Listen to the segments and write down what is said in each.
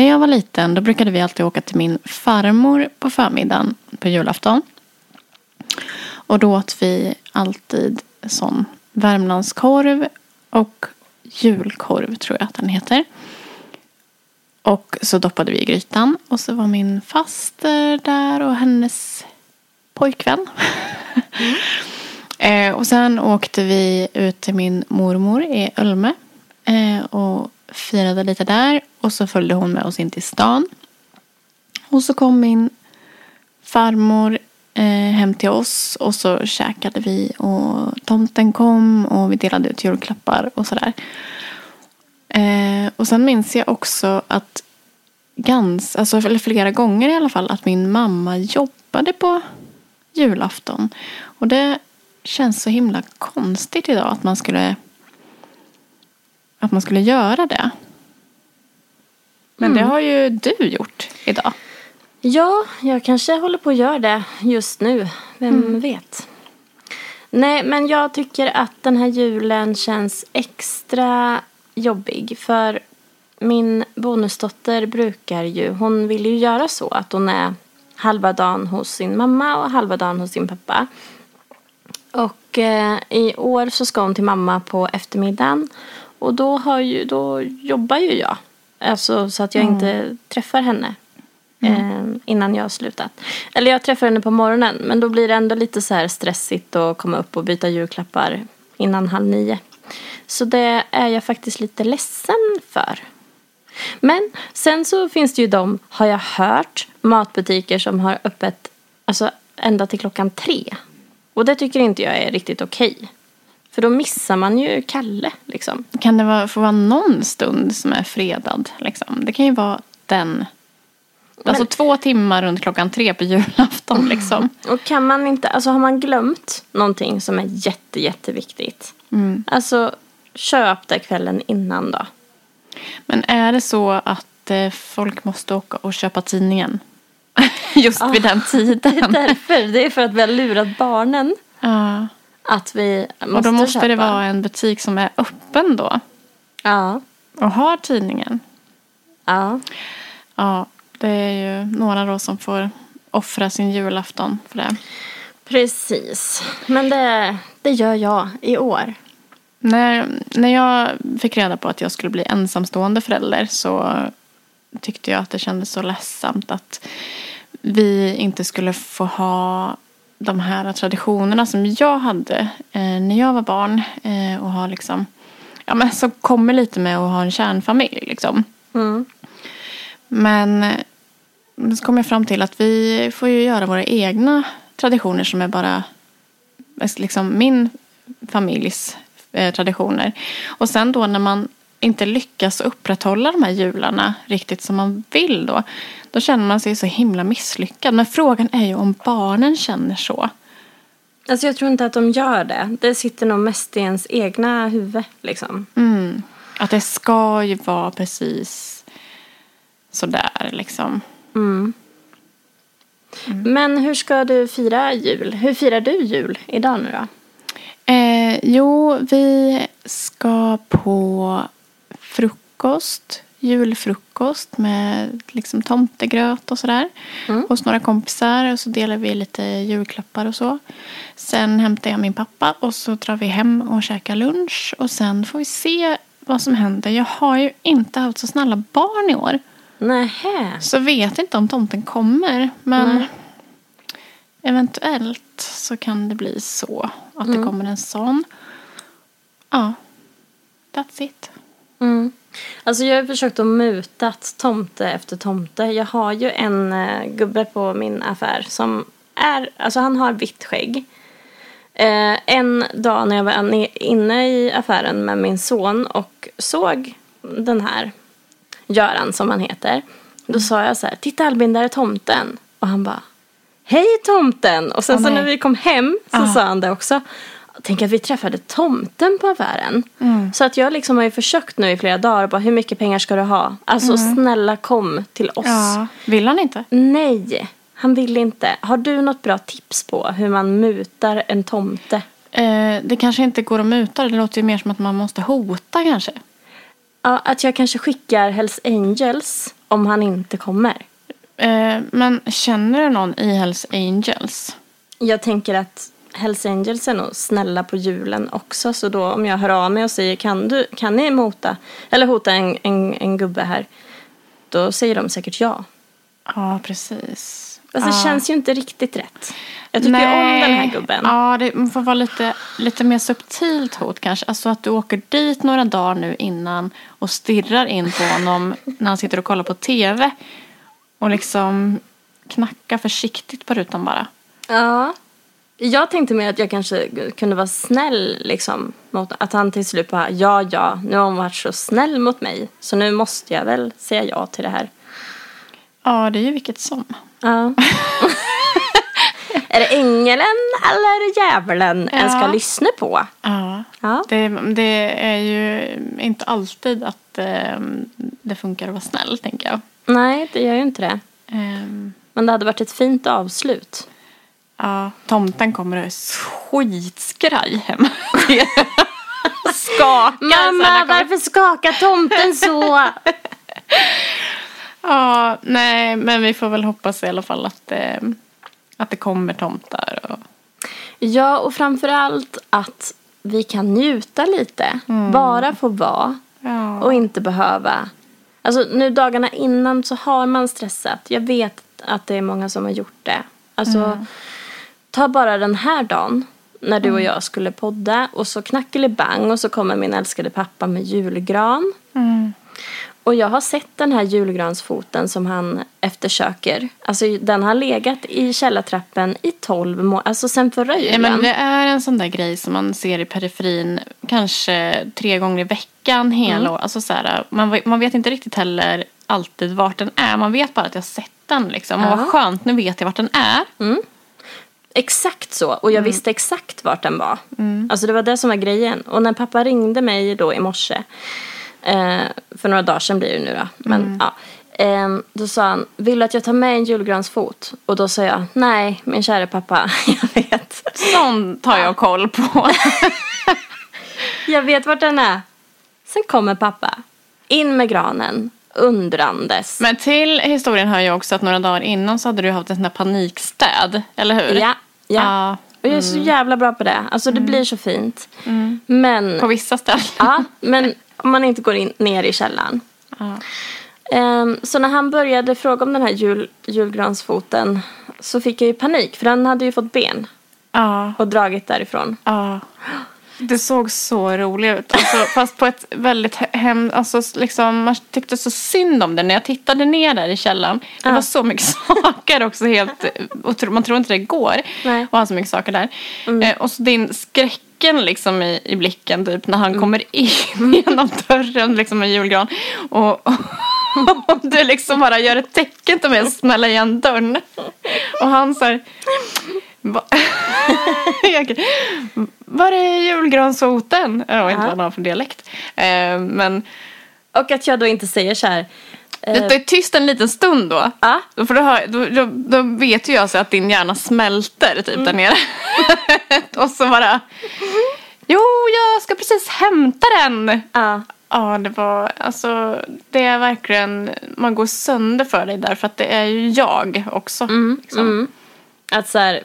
när jag var liten då brukade vi alltid åka till min farmor på förmiddagen på julafton. Och då åt vi alltid sån Värmlandskorv och julkorv tror jag att den heter. Och så doppade vi i grytan. Och så var min faster där och hennes pojkvän. Mm. eh, och sen åkte vi ut till min mormor i Ölme. Eh, och firade lite där. Och så följde hon med oss in till stan. Och så kom min farmor eh, hem till oss. Och så käkade vi. Och tomten kom. Och vi delade ut julklappar och sådär. Eh, och sen minns jag också att gans, alltså, eller flera gånger i alla fall, att min mamma jobbade på julafton. Och det känns så himla konstigt idag att man skulle att man skulle göra det. Men mm. det har ju du gjort idag. Ja, jag kanske håller på att göra det just nu. Vem mm. vet? Nej, men jag tycker att den här julen känns extra jobbig. För min bonusdotter brukar ju, hon vill ju göra så att hon är halva dagen hos sin mamma och halva dagen hos sin pappa. Och eh, i år så ska hon till mamma på eftermiddagen. Och då, har ju, då jobbar ju jag. Alltså så att jag mm. inte träffar henne. Mm. Eh, innan jag har slutat. Eller jag träffar henne på morgonen. Men då blir det ändå lite så här stressigt att komma upp och byta julklappar innan halv nio. Så det är jag faktiskt lite ledsen för. Men sen så finns det ju de, har jag hört, matbutiker som har öppet alltså, ända till klockan tre. Och det tycker inte jag är riktigt okej. Okay. För då missar man ju Kalle. Liksom. Kan det vara, få vara någon stund som är fredad? Liksom? Det kan ju vara den. Alltså Men, två timmar runt klockan tre på julafton. Liksom. Och kan man inte, alltså har man glömt någonting som är jätte, jätteviktigt. Mm. Alltså köp det kvällen innan då. Men är det så att eh, folk måste åka och köpa tidningen? Just vid den tiden. Det är därför. Det är för att vi har lurat barnen. Ja. Att vi måste Och då måste köpa. det vara en butik som är öppen då. Ja. Och har tidningen. Ja. Ja, det är ju några då som får offra sin julafton för det. Precis. Men det, det gör jag i år. När, när jag fick reda på att jag skulle bli ensamstående förälder så tyckte jag att det kändes så ledsamt att vi inte skulle få ha de här traditionerna som jag hade eh, när jag var barn. Eh, och ha liksom, ja, men som kommer lite med att ha en kärnfamilj. Liksom. Mm. Men eh, så kom jag fram till att vi får ju göra våra egna traditioner som är bara liksom min familjs eh, traditioner. Och sen då när man inte lyckas upprätthålla de här jularna riktigt som man vill då. Då känner man sig så himla misslyckad. Men frågan är ju om barnen känner så. Alltså jag tror inte att de gör det. Det sitter nog mest i ens egna huvud liksom. Mm. Att det ska ju vara precis sådär liksom. Mm. Mm. Men hur ska du fira jul? Hur firar du jul idag nu då? Eh, jo, vi ska på frukost, julfrukost med liksom tomtegröt och sådär. Mm. Hos några kompisar och så delar vi lite julklappar och så. Sen hämtar jag min pappa och så drar vi hem och käkar lunch. Och sen får vi se vad som händer. Jag har ju inte haft så snälla barn i år. Nähä. Så vet inte om tomten kommer. Men Nej. eventuellt så kan det bli så att mm. det kommer en sån. Ja, that's it. Alltså jag har försökt att muta tomte efter tomte. Jag har ju en uh, gubbe på min affär som är, alltså han har vitt skägg. Uh, en dag när jag var inne i affären med min son och såg den här Göran som han heter. Då sa jag så här, titta Albin där är tomten. Och han bara, hej tomten. Och sen oh, så när vi kom hem så ah. sa han det också. Tänk att vi träffade tomten på affären. Mm. Så att jag liksom har ju försökt nu i flera dagar. Bara, hur mycket pengar ska du ha? Alltså mm. snälla kom till oss. Ja. Vill han inte? Nej, han vill inte. Har du något bra tips på hur man mutar en tomte? Eh, det kanske inte går att muta. Det låter ju mer som att man måste hota kanske. Ja, att jag kanske skickar Hells Angels om han inte kommer. Eh, men känner du någon i Hells Angels? Jag tänker att Hells Angels är nog snälla på julen också. Så då om jag hör av mig och säger kan, du, kan ni mota eller hota en, en, en gubbe här. Då säger de säkert ja. Ja, precis. Det Ja. känns ju inte riktigt rätt. Jag tycker om den här gubben. Ja, det får vara lite, lite mer subtilt hot kanske. Alltså att du åker dit några dagar nu innan och stirrar in på honom när han sitter och kollar på tv. Och liksom knackar försiktigt på rutan bara. Ja. Jag tänkte mer att jag kanske kunde vara snäll liksom. Mot, att han till slut bara, ja ja, nu har hon varit så snäll mot mig. Så nu måste jag väl säga ja till det här. Ja, det är ju vilket som. Ja. är det ängeln eller djävulen en ska Ja. lyssna på? Ja. Ja. Det, det är ju inte alltid att eh, det funkar att vara snäll, tänker jag. Nej, det gör ju inte det. Ehm, Men det hade varit ett fint avslut. Ja, tomten kommer och är skitskraj hem. Skakar. Mamma, varför skakar tomten så? Ja, nej, men vi får väl hoppas i alla fall att, eh, att det kommer tomtar. Och, ja, och framför allt att vi kan njuta lite. Bara få vara. ja. Och inte behöva. Alltså nu dagarna innan så har man stressat. Jag vet att det är många som har gjort det. Alltså ta bara den här dagen. När du och jag skulle podda och så knackelibang och så kommer min älskade pappa med julgran. Mm. Och jag har sett den här julgransfoten som han eftersöker. Alltså den har legat i källartrappen i 12 månader, alltså sen förra Ja, julen. men det är en sån där grej som man ser i periferin kanske tre gånger i veckan hela Mm. år. Alltså så här, man, man vet inte riktigt heller alltid vart den är. Man vet bara att jag har sett den liksom. Och Ja. vad skönt, nu vet jag vart den är. Exakt så. Och jag Mm. visste exakt vart den var. Alltså det var det som var grejen. Och när pappa ringde mig då i morse. Eh, för några dagar sedan blir det nu då. Men Mm. ja. Eh, då sa han, vill du att jag tar med en julgransfot? Och då sa jag, nej min kära pappa, jag vet. Sånt har jag koll på. Jag vet vart den är. Sen kommer pappa. In med granen. Undrandes. Men till historien hör ju också att några dagar innan så hade du haft en sån där panikstäd. Eller hur? Ja, ja. Ja, Och jag är så jävla bra på det. Alltså det blir så fint. Men på vissa ställen. Ja, men om man inte går in, ner i källaren. Ja. Ehm, så när han började fråga om den här jul, julgransfoten så fick jag ju panik för han hade ju fått ben Ja. och dragit därifrån. Det såg så roligt ut. Alltså, fast på ett väldigt he- hem... Alltså, liksom, man tyckte så synd om det när jag tittade ner där i källaren. Det Ja. var så mycket saker också. Helt, man tror inte det går Nej. att ha så mycket saker där. Eh, och så din skräcken liksom i, i blicken typ när han kommer in genom dörren liksom med julgran. Och, och, du liksom bara gör ett tecken till mig att smälla igen dörren. Och han så här... Va? Var är julgransfoten? Jag vet inte vad han har för dialekt. Eh, men Och att jag då inte säger så här. eh, det är tyst en liten stund då. Ja. För då, hör, då, då, då vet ju jag så att din hjärna smälter typ där nere. och så bara... Jo, jag ska precis hämta den. ja. Ja, det var... Alltså, det är verkligen... Man går sönder för dig där för att det är ju jag också. liksom. Mm. Att så här,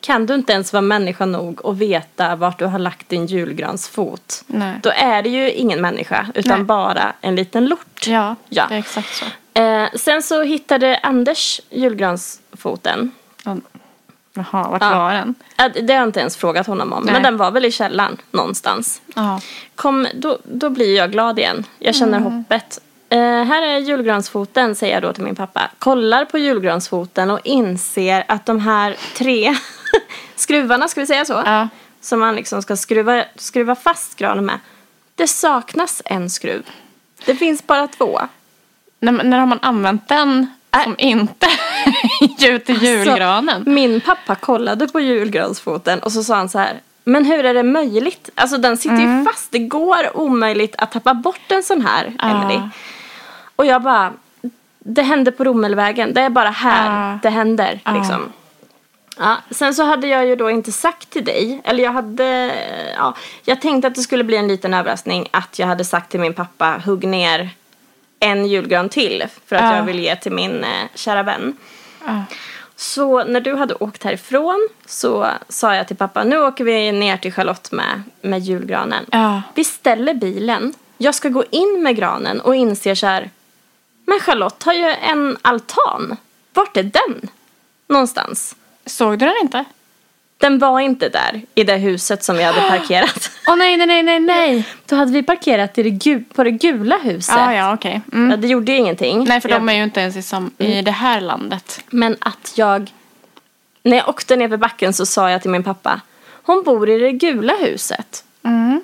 kan du inte ens vara människa nog och veta vart du har lagt din julgransfot. Nej. Då är det ju ingen människa utan Nej. bara en liten lort. Ja, Ja. det är exakt så. Eh, sen så hittade Anders julgransfoten. Ja. Jaha, vart Ja. var den? Det har jag inte ens frågat honom om. Nej. Men den var väl i källaren någonstans. Kom, då, då blir jag glad igen. Jag känner Mm. hoppet. Eh, här är julgransfoten, säger jag då till min pappa. Kollar på julgransfoten och inser att de här tre skruvarna, ska vi säga så? Ja. Som man liksom ska skruva, skruva fast granen med. Det saknas en skruv. Det finns bara två. När, när har man använt den som inte ute i julgranen? Så, min pappa kollade på julgransfoten och så sa han så här. Men hur är det möjligt? Alltså den sitter Mm. ju fast. Det går omöjligt att tappa bort en sån här, Ja. Emily. Och jag bara, det hände på Rommelvägen. Det är bara här Ja. det händer. Ja. Liksom. Ja, sen så hade jag ju då inte sagt till dig, eller jag hade, ja, jag tänkte att det skulle bli en liten överraskning att jag hade sagt till min pappa, hugg ner en julgran till för att Ja. jag vill ge till min eh, kära vän. Ja. Så när du hade åkt härifrån så sa jag till pappa, nu åker vi ner till Charlotte med, med julgranen. Ja. Vi ställer bilen, jag ska gå in med granen och inser så här, men Charlotte har ju en altan. Vart är den? Någonstans. Såg du den inte? Den var inte där i det huset som vi hade parkerat. Åh nej, nej, nej, nej, nej. Då hade vi parkerat i det på det gula huset. Ja, ja, okej. Mm. Ja, det gjorde ju ingenting. Nej, för jag, de är ju inte ens i, sam- i det här landet. Men att jag... När jag åkte ner för backen så sa jag till min pappa. Hon bor i det gula huset. Mm.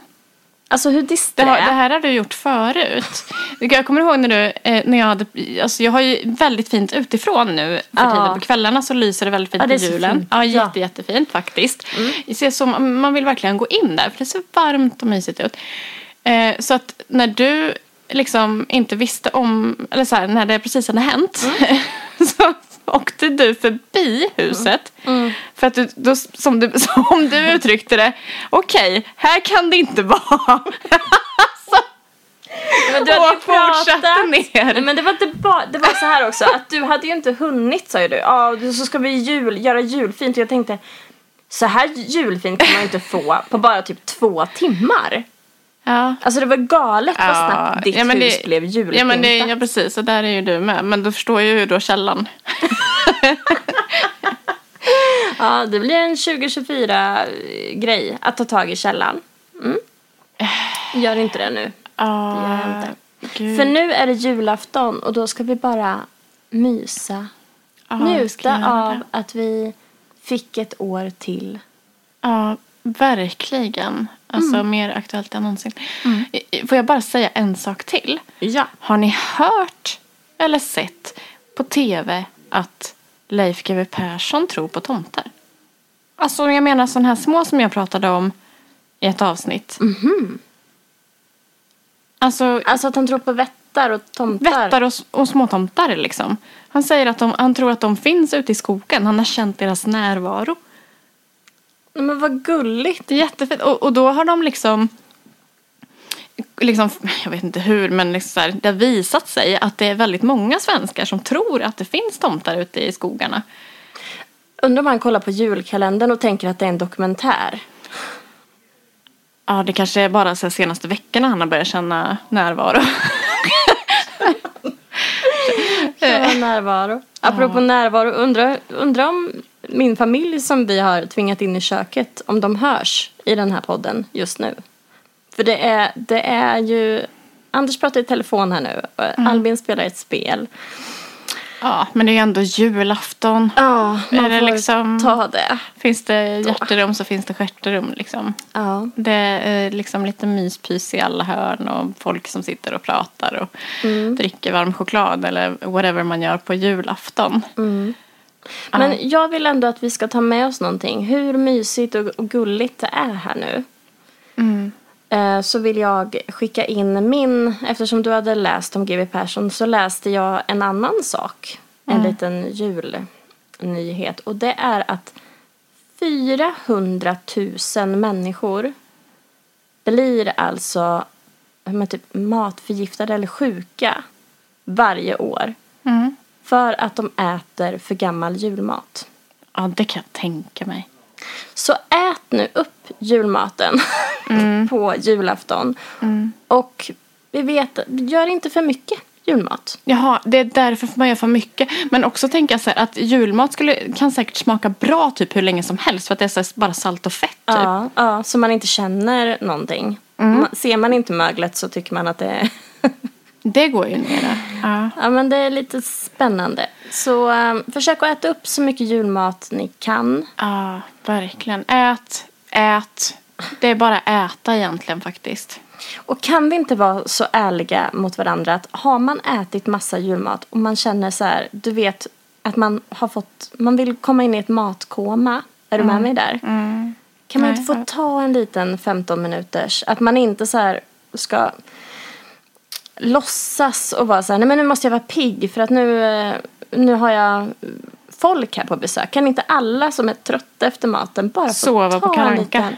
Alltså hur Det, disträ. har, det här har du gjort förut. Jag kommer ihåg när du, eh, när jag hade, alltså jag har ju väldigt fint utifrån nu för Ja. tiden. På kvällarna så lyser det väldigt fint Ja, det är på julen. fint. Ja, Ja. jätte, jättefint faktiskt. Det ser så, man vill verkligen gå in där för det ser varmt och mysigt ut. Eh, så att när du liksom inte visste om, eller så här, när det precis hade hänt. så åkte du förbi huset. För att du, då, som, du, som du uttryckte det, okej, här kan det inte vara. Men du hade och fortsatte ner. Nej, men det var, inte bara, det var så här också. Att du hade ju inte hunnit sa ju du. Ja, så ska vi jul, göra julfint. Och jag tänkte. Så här julfint kan man ju inte få på bara typ två timmar. Ja. Alltså det var galet vad snabbt ditt ja, men hus det, blev julpyntat. ja, men det, ja, precis. Och där är ju du med. Men då förstår jag ju då källan. Ja, det blir en 2024-grej att ta tag i källan. Mm. Gör inte det nu. Ja, Det gör jag inte. Gud. För nu är det julafton och då ska vi bara mysa. Ska Njuta av att vi fick ett år till. Ja, verkligen. Alltså Mm. mer aktuellt än någonsin. I- Får jag bara säga en sak till? Ja. Har ni hört eller sett på tv att Leif GW Persson tror på tomtar? Alltså jag menar sådana här små som jag pratade om i ett avsnitt. Alltså Alltså att han tror på vättar och tomtar. vättar och, och småtomtar liksom. Han säger att de, han tror att de finns ute i skogen. Han har känt deras närvaro. Men vad gulligt. Det är jättefint. Och, och då har de liksom, liksom, jag vet inte hur, men liksom så här, det har visat sig att det är väldigt många svenskar som tror att det finns tomtar ute i skogarna. Undrar om han kollar på julkalendern och tänker att det är en dokumentär. Ja, det kanske är bara så senaste veckorna han har börjat känna närvaro. Känna närvaro. Apropå närvaro, undrar undra om min familj som vi har tvingat in i köket, om de hörs i den här podden just nu. För det är, det är ju, Anders pratar i telefon här nu, och Albin spelar ett spel. Ja, men det är ju ändå julafton. Ja, man Är det får liksom- ta det. Finns det hjärterum så finns det stjärterum liksom. Ja. Det är liksom lite myspys i alla hörn och folk som sitter och pratar och dricker varm choklad eller whatever man gör på julafton. Men jag vill ändå att vi ska ta med oss någonting. Hur mysigt och, gulligt det är här nu. Eh, Så vill jag skicka in min, eftersom du hade läst om GW Persson så läste jag en annan sak. En liten julnyhet. Och det är att 400 000 människor blir alltså men typ matförgiftade eller sjuka varje år. Mm. För att de äter för gammal julmat. Ja, det kan jag tänka mig. Så ät nu upp julmaten på julafton. Och vi vet, gör inte för mycket julmat. Jaha, det är därför man gör för mycket. Men också tänka så här att julmat skulle, kan säkert smaka bra typ hur länge som helst för att det är bara salt och fett typ. Ja, ja, så man inte känner någonting. Ma- Ser man inte möglet så tycker man att det är... Det går ju ner. Ja. ja, men det är lite spännande. Så um, försök att äta upp så mycket julmat ni kan. ja, verkligen. Ät, ät. Det är bara äta egentligen faktiskt. Och kan vi inte vara så ärliga mot varandra att har man ätit massa julmat och man känner så här, du vet att man har fått, man vill komma in i ett matkoma. Är du med mig där? Kan man Nej, inte få ta en liten 15 minuters, att man inte så här ska låtsas och vara så här, nej men nu måste jag vara pigg för att nu, eh, nu har jag folk här på besök. Kan inte alla som är trötta efter maten bara få Sova ta på en liten...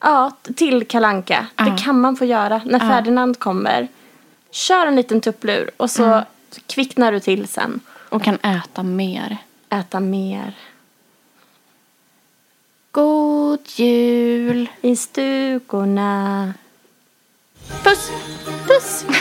Ja, till Kalanka. Ja. Det kan man få göra när Ja. Ferdinand kommer. Kör en liten tupplur och så Mm. kvicknar du till sen. Och kan äta mer. Äta mer. God jul! I stugorna. Puss! Puss!